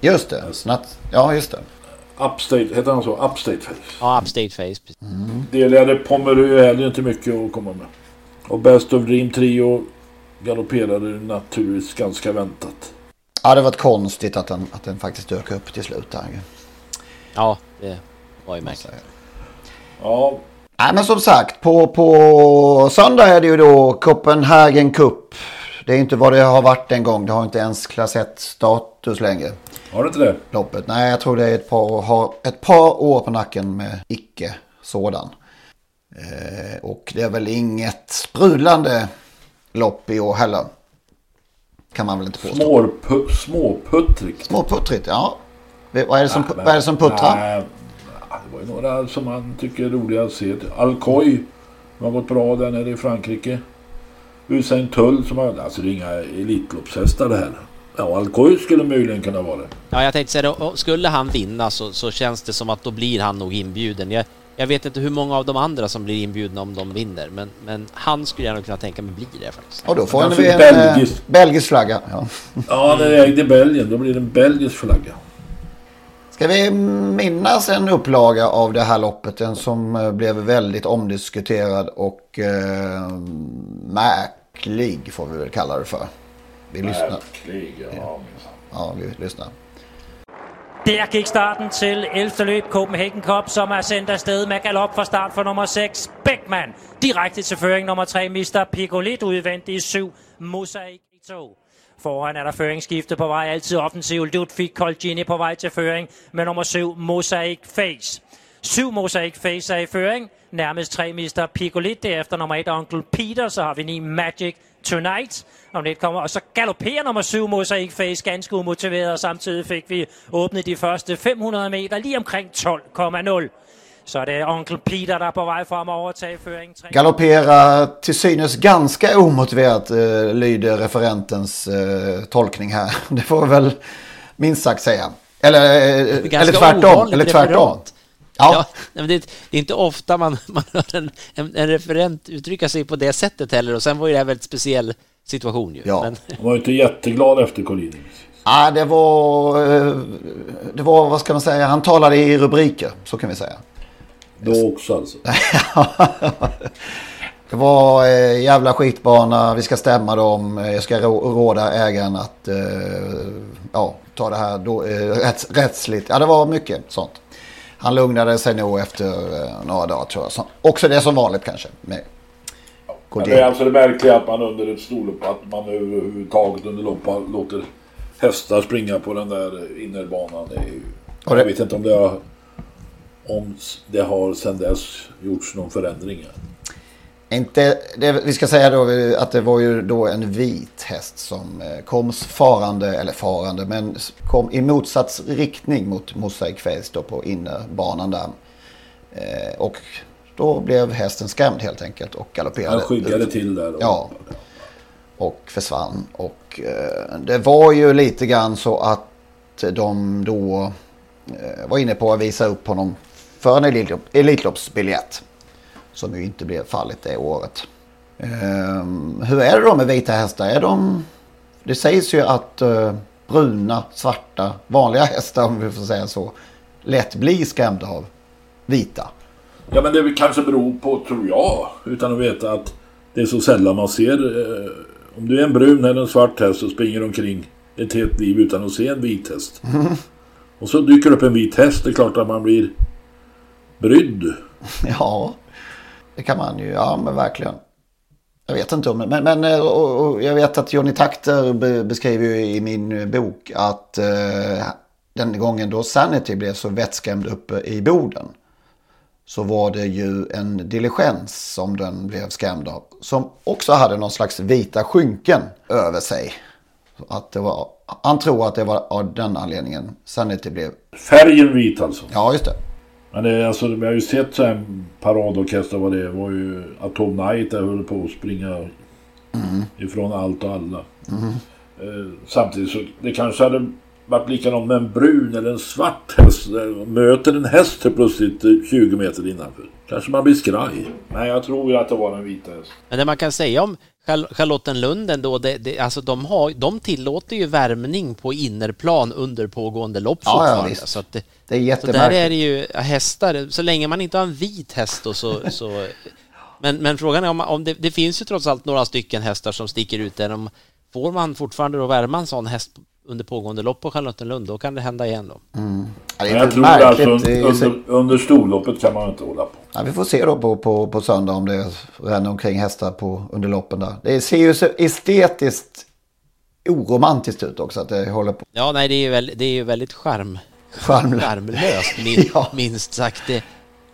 Just det, snatt, ja just det. Upstate, heter han så? Upstate Face. ja, Upstate Face. precis. Delade Pommerö är heller inte mycket att komma med. Och Best of Dream Trio galopperade naturligtvis ganska väntat. Ja, det var konstigt att den, att den faktiskt dök upp till slut där. Ja, det var ju märkligt. Ja, Nej, men som sagt, på, på söndag är det ju då Copenhagen Cup. Det är inte vad det har varit en gång. Det har inte ens klass 1-status längre. Har det inte det? Loppet. Nej, jag tror det är ett par, har ett par år på nacken med icke sådan. Eh, och det är väl inget sprudlande lopp i år heller. Kan man väl inte påstå. Småpu, småputtrigt. Småputtrigt, ja. Vad är det som, Nej, vad är det som puttrar? Nej, det var ju några som man tycker är roliga att se. Alcoy, som har gått bra där nere i Frankrike. Usain Tull som har... Alltså det är inga Elitloppshästar det här. Ja, Alcoy skulle möjligen kunna vara det. Ja, jag tänkte säga det. Skulle han vinna så, så känns det som att då blir han nog inbjuden. Jag, jag vet inte hur många av de andra som blir inbjudna om de vinner, men, men han skulle jag nog kunna tänka mig blir det faktiskt. Och då får vi en belgisk. belgisk, belgisk flagga. Ja. Ja, när det är ägd i Belgien då blir det en belgisk flagga. Ska vi minnas en upplaga av det här loppet? En som eh, blev väldigt omdiskuterad och eh, märklig får vi väl kalla det för. Vi lyssnar. Ja. vi lyssnar. Der gik starten til 11. løb Copenhagen Cup, som er sendt afsted med galop fra start for nummer 6, Beckmann. Direkte til føring nummer 3, Mr. Picolit udvendt i 7, Mosaic i 2. Foran er der føringsskifte på vej, altid offensiv. Ludwig Colgini på vej til føring med nummer 7, Mosaic Face. 7 Mosaic Face er i føring. Nærmest 3 Mr. Picolit, derefter nummer 1 Onkel Peter, så har vi 9 Magic Tonight. Om lidt kommer, og så galopperer nummer 7 Mosaic Face ganske umotiveret, og samtidig fik vi åbnet de første 500 meter lige omkring 12,0. Så det er Onkel Peter, der er på vej frem og overtage føringen. Tre- Galoppera till synes ganska omotiverat eh, lyder referentens eh, tolkning här. Det får vi väl minst sagt säga. Eller, eh, Ganska eller tvärtom. Eller tvärtom. Ja. men det, det, är inte ofta man, man hör en, en, en, referent uttrycka sig på det sättet heller. Och sen var ju det här en väldigt speciell situation ju. Ja. Men... Han var ju inte jätteglad efter Collini. Ja, det var... Eh, det var, vad ska man säga, han talade i rubriker, så kan vi säga. Då också alltså? det var eh, jävla skitbana, vi ska stämma dem, eh, jag ska råda ägaren att eh, ja, ta det här då, eh, rätts, rättsligt. Ja, det var mycket sånt. Han lugnade sig nog efter eh, några dagar tror jag. Så, också det som vanligt kanske. Med ja, det är alltså det märkliga att man under ett storlopp, att man överhuvudtaget under lopp låter hästar springa på den där innerbanan. Det är ju, det... Jag vet inte om det har om det har sedan dess gjorts någon förändring. Inte, det, vi ska säga då att det var ju då en vit häst som eh, kom farande, eller farande, men kom i motsats riktning mot Mosaic Face då på innerbanan där. Eh, och då blev hästen skrämd helt enkelt och galopperade. Han skyggade till där. Och... Ja. Och försvann. Och eh, det var ju lite grann så att de då eh, var inne på att visa upp honom för en Elitloppsbiljett. Som ju inte blev fallet det året. Um, hur är det då med vita hästar? Är de... Det sägs ju att uh, bruna, svarta, vanliga hästar om vi får säga så. Lätt blir skrämda av vita. Ja men det kanske beror på, tror jag, utan att veta att det är så sällan man ser. Uh, om du är en brun eller en svart häst och springer omkring ett helt liv utan att se en vit häst. Mm. Och så dyker upp en vit häst. Det är klart att man blir brydd. Ja, det kan man ju. Ja, men verkligen. Jag vet inte om det. Men, men eh, och, och jag vet att Johnny Takter be, beskriver ju i min bok att eh, den gången då Sanity blev så vettskrämd uppe i Boden. Så var det ju en diligens som den blev skrämd av. Som också hade någon slags vita skynken över sig. Att det var, han tror att det var av den anledningen Sanity blev... Färgen vit alltså? Ja, just det. Men det, alltså, vi har ju sett så här paradorkester vad det var ju Atom Night där höll på att springa mm. ifrån allt och alla. Mm. Eh, samtidigt så det kanske hade varit likadant med en brun eller en svart häst. Möter en häst plötsligt 20 meter innanför. Kanske man blir skraj. Nej, jag tror ju att det var en vita häst. Men det man kan säga om Charlottenlund ändå, det, det, alltså de, har, de tillåter ju värmning på innerplan under pågående lopp ja, fortfarande. Ja, så att det, det är. Så där är det ju hästar, så länge man inte har en vit häst och så, så men, men frågan är om, om det, det, finns ju trots allt några stycken hästar som sticker ut där. Om, får man fortfarande då värma en sån häst under pågående lopp på Charlottenlund, då kan det hända igen då. Mm. Ja, jag tror alltså under, under storloppet kan man inte hålla på. Ja, vi får se då på, på, på söndag om det ränner omkring hästar på, under loppen där. Det ser ju så estetiskt oromantiskt ut också att det håller på. Ja, nej, det är ju väldigt, det är ju väldigt charm, Charmlöst, charmlöst min, ja. minst sagt. Det,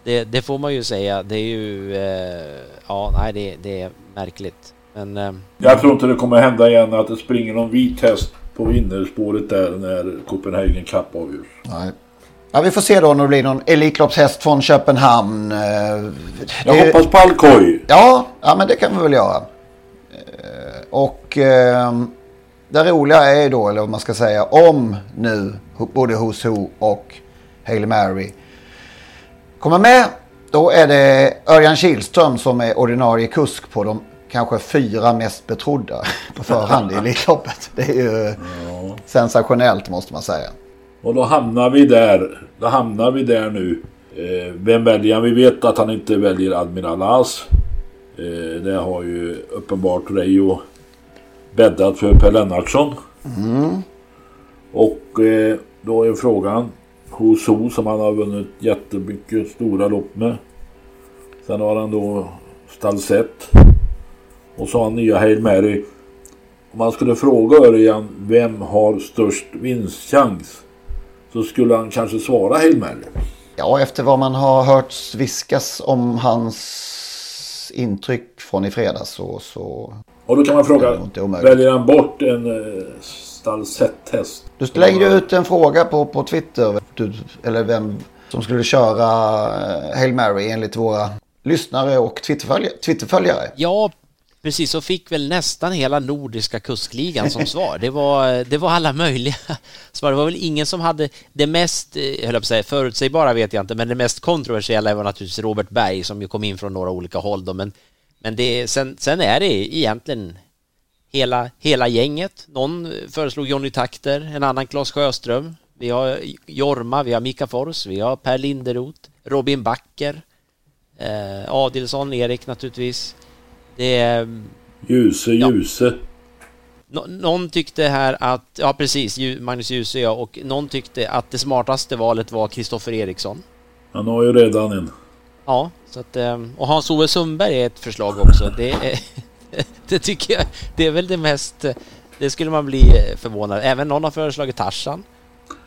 det, det, får man ju säga. Det är ju, eh, ja, nej, det, det är märkligt. Men, eh, jag tror inte det kommer hända igen att det springer någon vit häst på innerspåret där när Copenhagen Cup avgörs. Nej. Ja, vi får se då om det blir någon Elitloppshäst från Köpenhamn. Eh, jag det... hoppas på Alcoy. Ja, ja, men det kan vi väl göra. Eh, och eh, det roliga är ju då, eller vad man ska säga, om nu både Who's Who och Hail Mary kommer med. Då är det Örjan Kihlström som är ordinarie kusk på de kanske fyra mest betrodda på förhand i Elitloppet. Det är ju ja. sensationellt måste man säga. Och då hamnar vi där. Då hamnar vi där nu. Eh, vem väljer han? Vi vet att han inte väljer Admiral As. Eh, det har ju uppenbart Reijo bäddat för Per Lennartsson. Mm. Och eh, då är frågan Hoso som han har vunnit jättemycket stora lopp med. Sen har han då Stalsett. Och så har han nya Hail Mary. Om man skulle fråga Örjan vem har störst vinstchans så skulle han kanske svara Hail Mary. Ja, efter vad man har hört viskas om hans intryck från i fredags så... så och då kan man fråga, väljer han bort en eh, Stalsett-häst? Du slängde ut en fråga på, på Twitter, du, eller vem som skulle köra eh, Hail Mary enligt våra lyssnare och Twitterföljare. Ja, Precis, så fick väl nästan hela nordiska kuskligan som svar. Det var, det var alla möjliga svar. Det var väl ingen som hade det mest, eh, höll jag på att säga, förutsägbara vet jag inte, men det mest kontroversiella var naturligtvis Robert Berg som ju kom in från några olika håll då, men, men det, sen, sen är det egentligen hela, hela gänget. Någon föreslog Jonny Takter, en annan Claes Sjöström. Vi har Jorma, vi har Mika Fors, vi har Per Linderoth, Robin Backer, eh, Adilsson, Erik naturligtvis. Det är... Ljuse, Ljuse. Nå någon tyckte här att, ja precis, Magnus Djuse ja, och någon tyckte att det smartaste valet var Kristoffer Eriksson. Han har ju redan en. Ja, så att, ehm, och Hans-Ove Sundberg är ett förslag också. Det, är, det tycker jag, det är väl det mest, det skulle man bli förvånad. Även någon har föreslagit Tarzan.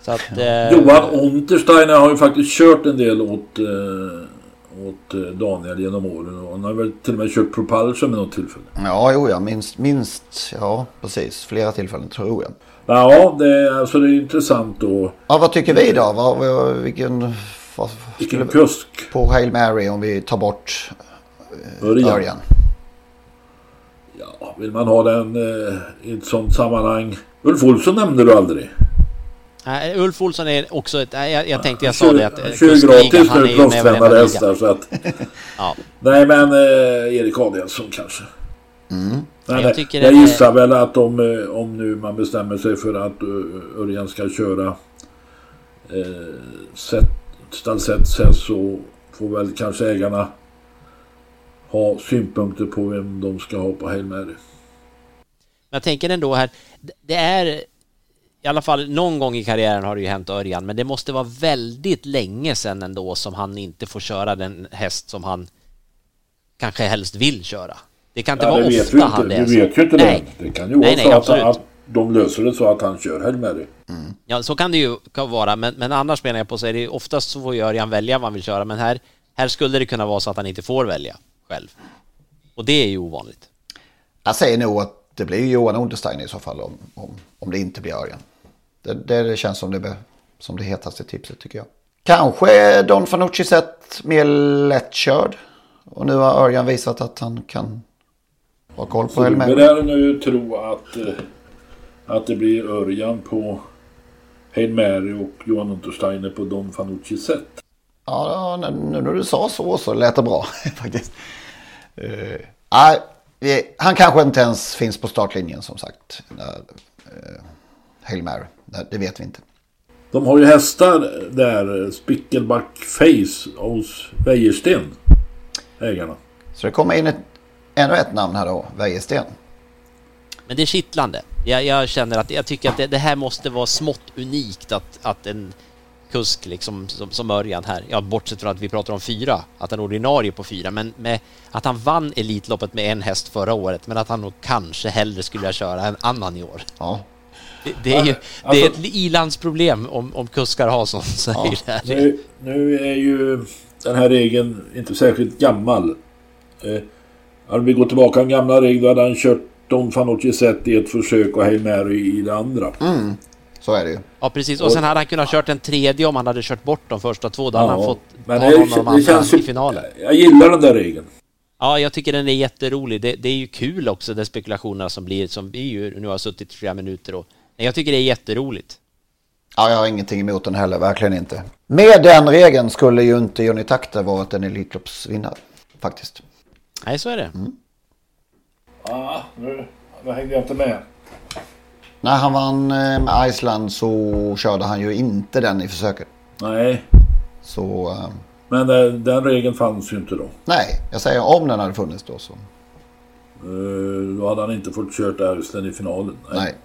Så att, eh, Johan Untersteiner har ju faktiskt kört en del åt eh, åt eh, Daniel genom åren. Och han har väl till och med kört Propulsion med något tillfälle. Ja, jo, ja, minst, minst, ja, precis. Flera tillfällen tror jag. Ja, det är, alltså det är intressant då. Ja, vad tycker vi då? Vad, vilken, vad, vilken kusk? På Hail Mary om vi tar bort eh. Örjan. Ja, vill man ha den eh, i ett sånt sammanhang. Ulf Olsson nämnde du aldrig. Nej, Ulf Olsson är också ett... Jag, jag tänkte jag sa det att... Han kör gratis nu proffstränade hästar så att... ja. Nej men eh, Erik Adielsson kanske. Mm. Nej, jag, jag, jag gissar är... väl att om, eh, om nu man bestämmer sig för att Örjan ska köra eh, set, stallset sen så får väl kanske ägarna ha synpunkter på vem de ska ha på Hail Mary. Jag tänker ändå här, det är i alla fall någon gång i karriären har det ju hänt Örjan, men det måste vara väldigt länge sedan ändå som han inte får köra den häst som han kanske helst vill köra. Det kan inte ja, vara ofta han det är Du vet ju inte nej. det. Det kan ju nej, vara så att, att, de löser det så att han kör helg med det. Mm. Ja, så kan det ju vara, men, men annars menar jag på är det oftast så får Örjan välja vad han vill köra, men här, här skulle det kunna vara så att han inte får välja själv. Och det är ju ovanligt. Jag säger nog att det blir Johan Unterstein i så fall om, om, om det inte blir Örjan. Det, det känns som det, som det hetaste tipset tycker jag. Kanske Don Fanucci sett mer lättkörd. Och nu har Örjan visat att han kan ha koll på Elmer. Så du nu tro att, eh, att det blir Örjan på Hail Mary och Johan Untersteiner på Don Fanucci sätt? Ja, nu när du sa så så lät det bra faktiskt. Uh, han kanske inte ens finns på startlinjen som sagt. Uh, Hail Mary. Det vet vi inte. De har ju hästar där, Spickelback Face hos Wäjersten. Ägarna. Så det kommer in ett, ännu ett namn här då, Wäjersten. Men det är kittlande. Jag, jag, känner att jag tycker att det, det, här måste vara smått unikt att, att en kusk liksom som, som Örjan här, ja bortsett från att vi pratar om fyra, att han är ordinarie på fyra, men med att han vann Elitloppet med en häst förra året, men att han nog kanske hellre skulle köra en annan i år. Ja, det, det, är ju alltså, det är ett ilandsproblem om, om kuskar har sånt. Så ja, det nu, nu är ju den här regeln inte särskilt gammal. Eh, om vi går tillbaka en gamla regel då hade han kört Don Fanucci sett i ett försök och Hail Mary i det andra. Mm. Så är det ju. Ja precis och sen hade han kunnat kört en tredje om han hade kört bort de första två. Då ja, hade han fått men ta det, någon av de andra i finalen. Jag gillar den där regeln. Ja, jag tycker den är jätterolig. Det, det är ju kul också, de spekulationerna som blir, som vi ju nu har suttit i flera minuter och jag tycker det är jätteroligt. Ja, jag har ingenting emot den heller, verkligen inte. Med den regeln skulle ju inte Johnny Takter varit en Elitloppsvinnare, faktiskt. Nej, så är det. Mm. Ah, nu, nu hängde jag inte med. När han vann eh, med Island så körde han ju inte den i försöket. Nej. Så... Eh, Men den, den regeln fanns ju inte då. Nej, jag säger om den hade funnits då så. Uh, då hade han inte fått kört Island i finalen. Nej. Nej.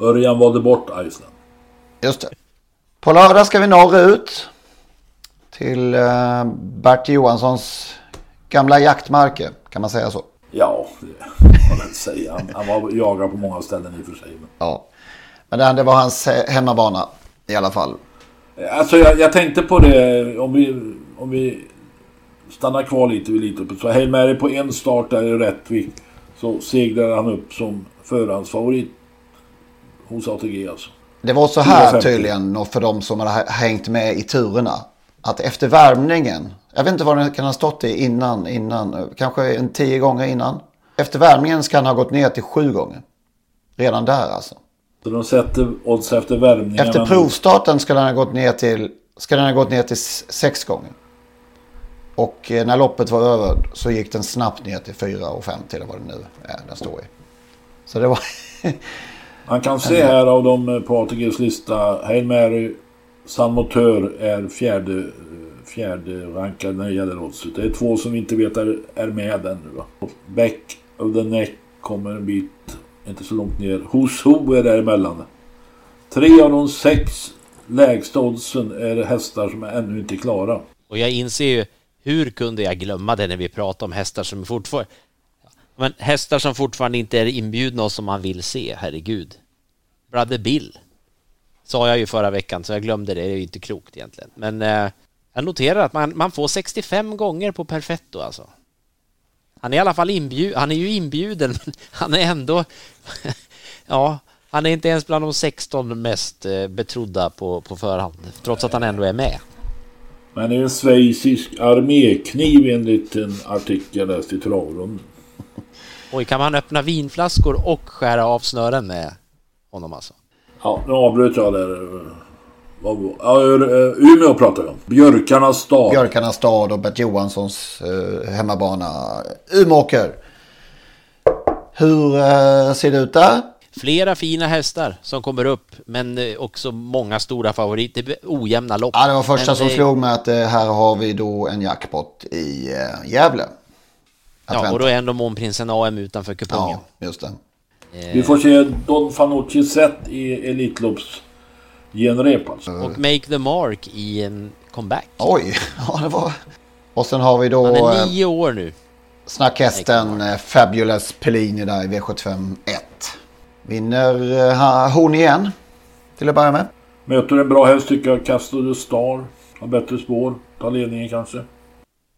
Örjan valde bort Island. Just det. På lördag ska vi norrut. Till uh, Bert Johanssons gamla jaktmarker. Kan man säga så? Ja, det kan man säga. Han, han var jagad på många ställen i och för sig. Men... Ja, men det, var hans hemmabana i alla fall. Alltså jag, jag, tänkte på det om vi, om vi stannar kvar lite vid lite. Så Hail Mary på en start där i Rättvik så seglade han upp som förhandsfavorit hos ATG alltså. Det var så här 450. tydligen för de som hade hängt med i turerna. Att efter värmningen, jag vet inte vad den kan ha stått i innan, innan kanske en tio gånger innan. Efter värmningen ska han ha gått ner till sju gånger. Redan där alltså. Så de sätter odds efter värmningen. Efter provstarten ska den ha gått ner till, ska den ha gått ner till sex gånger. Och eh, när loppet var över så gick den snabbt ner till 4 och 50 eller vad det nu är den står i. Så det var... Man kan se här av de eh, på ATGs lista. Hail Mary, San Motör är fjärde, eh, fjärde rankad när det gäller oddset. Det är två som vi inte vet är, är med ännu. Va? Back of the Neck kommer en bit, inte så långt ner. Hos Ho är däremellan. Tre av de sex lägsta oddsen är hästar som är ännu inte klara. Och jag inser ju hur kunde jag glömma det när vi pratar om hästar som fortfarande... Men hästar som fortfarande inte är inbjudna och som man vill se, herregud. Brother Bill sa jag ju förra veckan, så jag glömde det. Det är ju inte klokt egentligen. Men eh, jag noterar att man, man får 65 gånger på Perfetto alltså. Han är i alla fall inbjuden. Han är ju inbjuden, men han är ändå... ja, han är inte ens bland de 16 mest eh, betrodda på, på förhand, trots att han ändå är med. Men det är en schweizisk armékniv enligt en artikel jag läste i travrunden. Oj, kan man öppna vinflaskor och skära av snören med honom alltså? Ja, nu avbröt jag där. Ja, Umeå pratar vi om. Björkarnas stad. Björkarnas stad och Bert Johanssons eh, hemmabana Umeåker. Hur eh, ser det ut där? Flera fina hästar som kommer upp, men eh, också många stora favoriter. Ojämna lopp. Ja, det var första men, som slog mig att eh, här har vi då en jackpot i eh, Gävle. Ja, vänta. och då är ändå Månprinsen AM utanför kupongen. Ja, just det. Vi får se Don Fanucci sett i Elitlopps genrep alltså. Och Make the Mark i en comeback. Oj, ja det var... Och sen har vi då... Han är nio år nu. Snackhästen Fabulous Pellini där i V75 1. Vinner uh, hon igen. Till att börja med. Möter en bra häst tycker jag. Castor the Star. Har bättre spår. Tar ledningen kanske.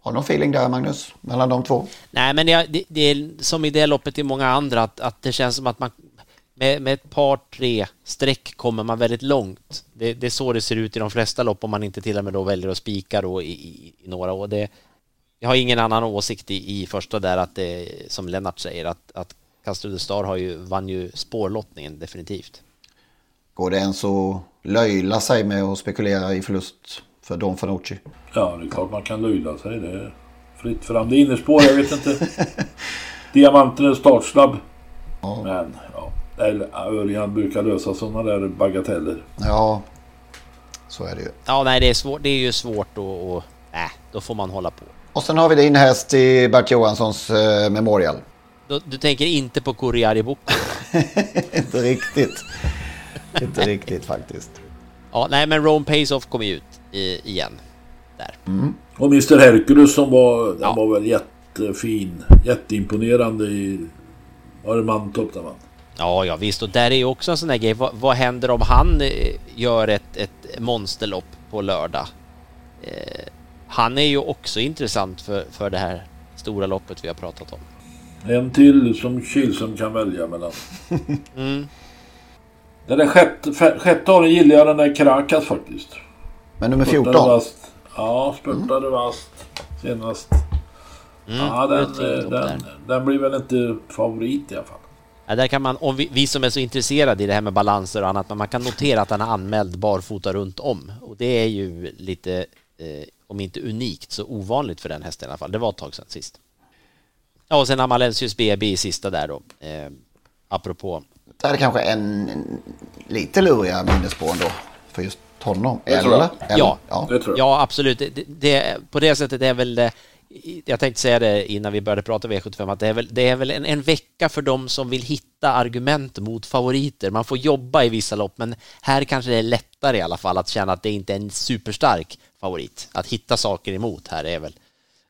Har du någon feeling där Magnus? Mellan de två? Nej men det, det, det är som i det loppet i många andra att, att det känns som att man med, med ett par, tre streck kommer man väldigt långt. Det, det, är så det ser ut i de flesta lopp om man inte till och med då väljer att spika då i, i, i några år. Det, jag har ingen annan åsikt i, i första där att det, som Lennart säger, att, att Castor Star har ju, vann ju spårlottningen definitivt. Går det ens att löjla sig med att spekulera i förlust för Don Fanucci? Ja, det är klart man kan löjla sig. Det är fritt fram. Det är innerspår, jag vet inte. Diamanten är startsnabb. Ja. Men ja, Örjan brukar lösa sådana där bagateller. Ja, så är det ju. Ja, nej, det är, svårt, det är ju svårt att... Och, äh, då får man hålla på. Och sen har vi din häst i Bert Johanssons eh, Memorial. Du, du, tänker inte på Kuriari Boko? inte riktigt. inte riktigt faktiskt. Ja, nej, men Rome Pays Off kommer ju ut i, igen. Där. Mm. Och Mr Hercules som var, ja. var väl jättefin. Jätteimponerande i... Var det Mantorp där man? Ja, ja visst. Och där är ju också en sån här grej. Vad, vad händer om han eh, gör ett, ett monsterlopp på lördag? Eh, han är ju också intressant för, för det här stora loppet vi har pratat om. En till som Kihlström kan välja mellan. mm. Den där sjätte, sjätte gillar jag den där Karakas faktiskt. Men nummer 14? Vast. Ja, spurtade mm. vast senast. Mm, ja, den, den, den, den blir väl inte favorit i alla fall. Ja, där kan man, om vi, vi, som är så intresserade i det här med balanser och annat, men man kan notera att han är anmäld barfota runt om. Och det är ju lite, eh, om inte unikt, så ovanligt för den hästen i alla fall. Det var ett tag sedan sist. Ja, och sen Amalensius BB i sista där då. Eh, apropå. Det är kanske en, en lite luriga minnesspår ändå för just honom. Eller? Eller? Ja, ja. ja absolut. Det, det, på det sättet är väl det jag tänkte säga det innan vi började prata V75 att det är väl, det är väl en, en, vecka för dem som vill hitta argument mot favoriter. Man får jobba i vissa lopp, men här kanske det är lättare i alla fall att känna att det inte är en superstark favorit. Att hitta saker emot här är väl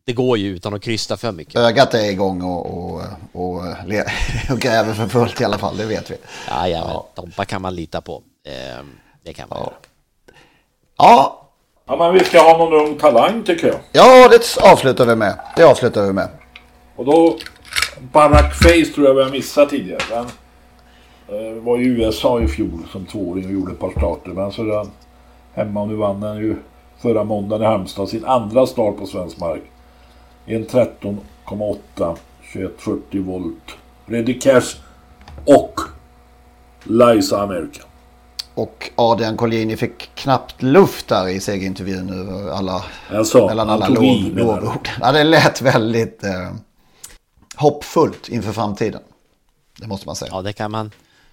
det går ju utan att krysta för mycket. Ögat är igång och, och, och, och gräver för fullt i alla fall, det vet vi. Ja, ja, ja. Tompa kan man lita på. Ehm, det kan man ja. göra. Ja. Ja, men vi ska ha någon ung talang tycker jag. Ja, det avslutar vi med. Det avslutar vi med. Och då, Barack Face tror jag vi har missat tidigare. Han eh, var i USA i fjol som tvååring och gjorde ett par starter. Men så är han hemma och nu vann han ju förra måndagen i Halmstad sin andra start på svensk mark. En 13,8 2170 volt. Ready Cash och Liza America. Och Adrian Colgjini fick knappt luft där i segerintervjun över alla, alltså, mellan alla lov, lovord. Ja, det lät väldigt eh, hoppfullt inför framtiden. Det måste man säga. Ja, det kan man.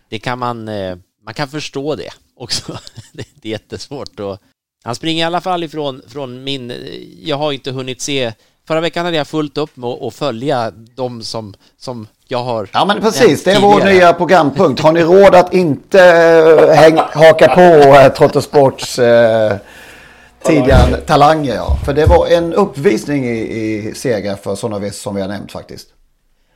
Det kan man. Eh, man kan förstå det också. det är jättesvårt och han springer i alla fall ifrån från min. Jag har inte hunnit se. Förra veckan hade jag fullt upp med att följa de som som jag har. Ja, men precis. Det är vår nya programpunkt. Har ni råd att inte eh, häng, haka på eh, Trottosports eh, tidigare talanger? Ja. För det var en uppvisning i, i seger för sådana som vi har nämnt faktiskt.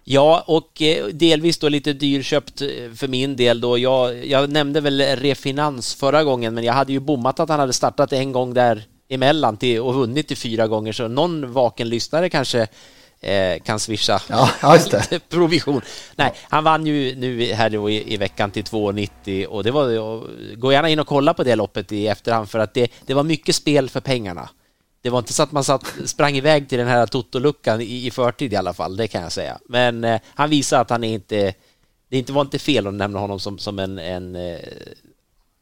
Ja, och eh, delvis då lite dyrköpt för min del då. Jag, jag nämnde väl Refinans förra gången, men jag hade ju bommat att han hade startat en gång där emellan till, och vunnit till fyra gånger, så någon vaken lyssnare kanske eh, kan swisha ja, provision. Nej, han vann ju nu här i, i veckan till 2,90 och det var, gå gärna in och kolla på det loppet i efterhand för att det, det var mycket spel för pengarna. Det var inte så att man satt, sprang iväg till den här totoluckan i, i förtid i alla fall, det kan jag säga. Men eh, han visar att han är inte, det inte var inte fel att nämna honom som, som en, en eh,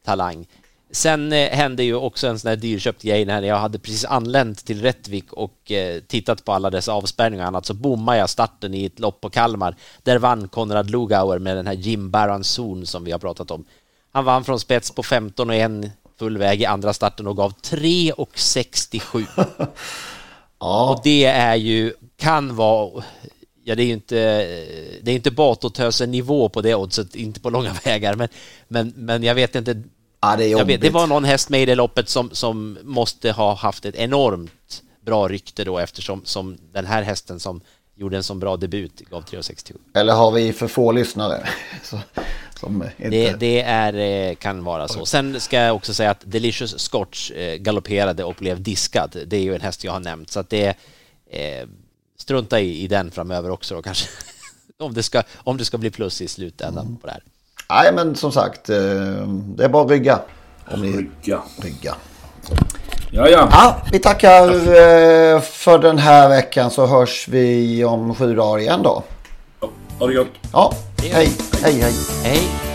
talang. Sen eh, hände ju också en sån här dyrköpt grej när jag hade precis anlänt till Rättvik och eh, tittat på alla dessa avspärrningar och annat så bommade jag starten i ett lopp på Kalmar. Där vann Konrad Lugauer med den här Jim Baranzon som vi har pratat om. Han vann från spets på 15 och en full väg i andra starten och gav 3,67. ja. Och det är ju, kan vara, ja det är ju inte, det är inte Batotösen nivå på det oddset, inte på långa vägar, men, men, men jag vet inte. Ja, det, är jag vet, det var någon häst med i det loppet som, som måste ha haft ett enormt bra rykte då eftersom som den här hästen som gjorde en så bra debut gav 3,60. Eller har vi för få lyssnare? Så, inte... det, det, är, eh, kan vara så. Sen ska jag också säga att Delicious Scotch eh, galopperade och blev diskad. Det är ju en häst jag har nämnt, så att det eh, strunta i, i den framöver också då kanske. om, det ska, om det ska bli plus i slutändan mm. på det här. Nej, men som sagt, eh, det är bara att rygga. Om ni... Rygga. Rygga. Ja, ja. ja, vi tackar eh, för den här veckan så hörs vi om sju dagar igen då. Ja, ha det gott. Ja, hej, hej, hej. Hej.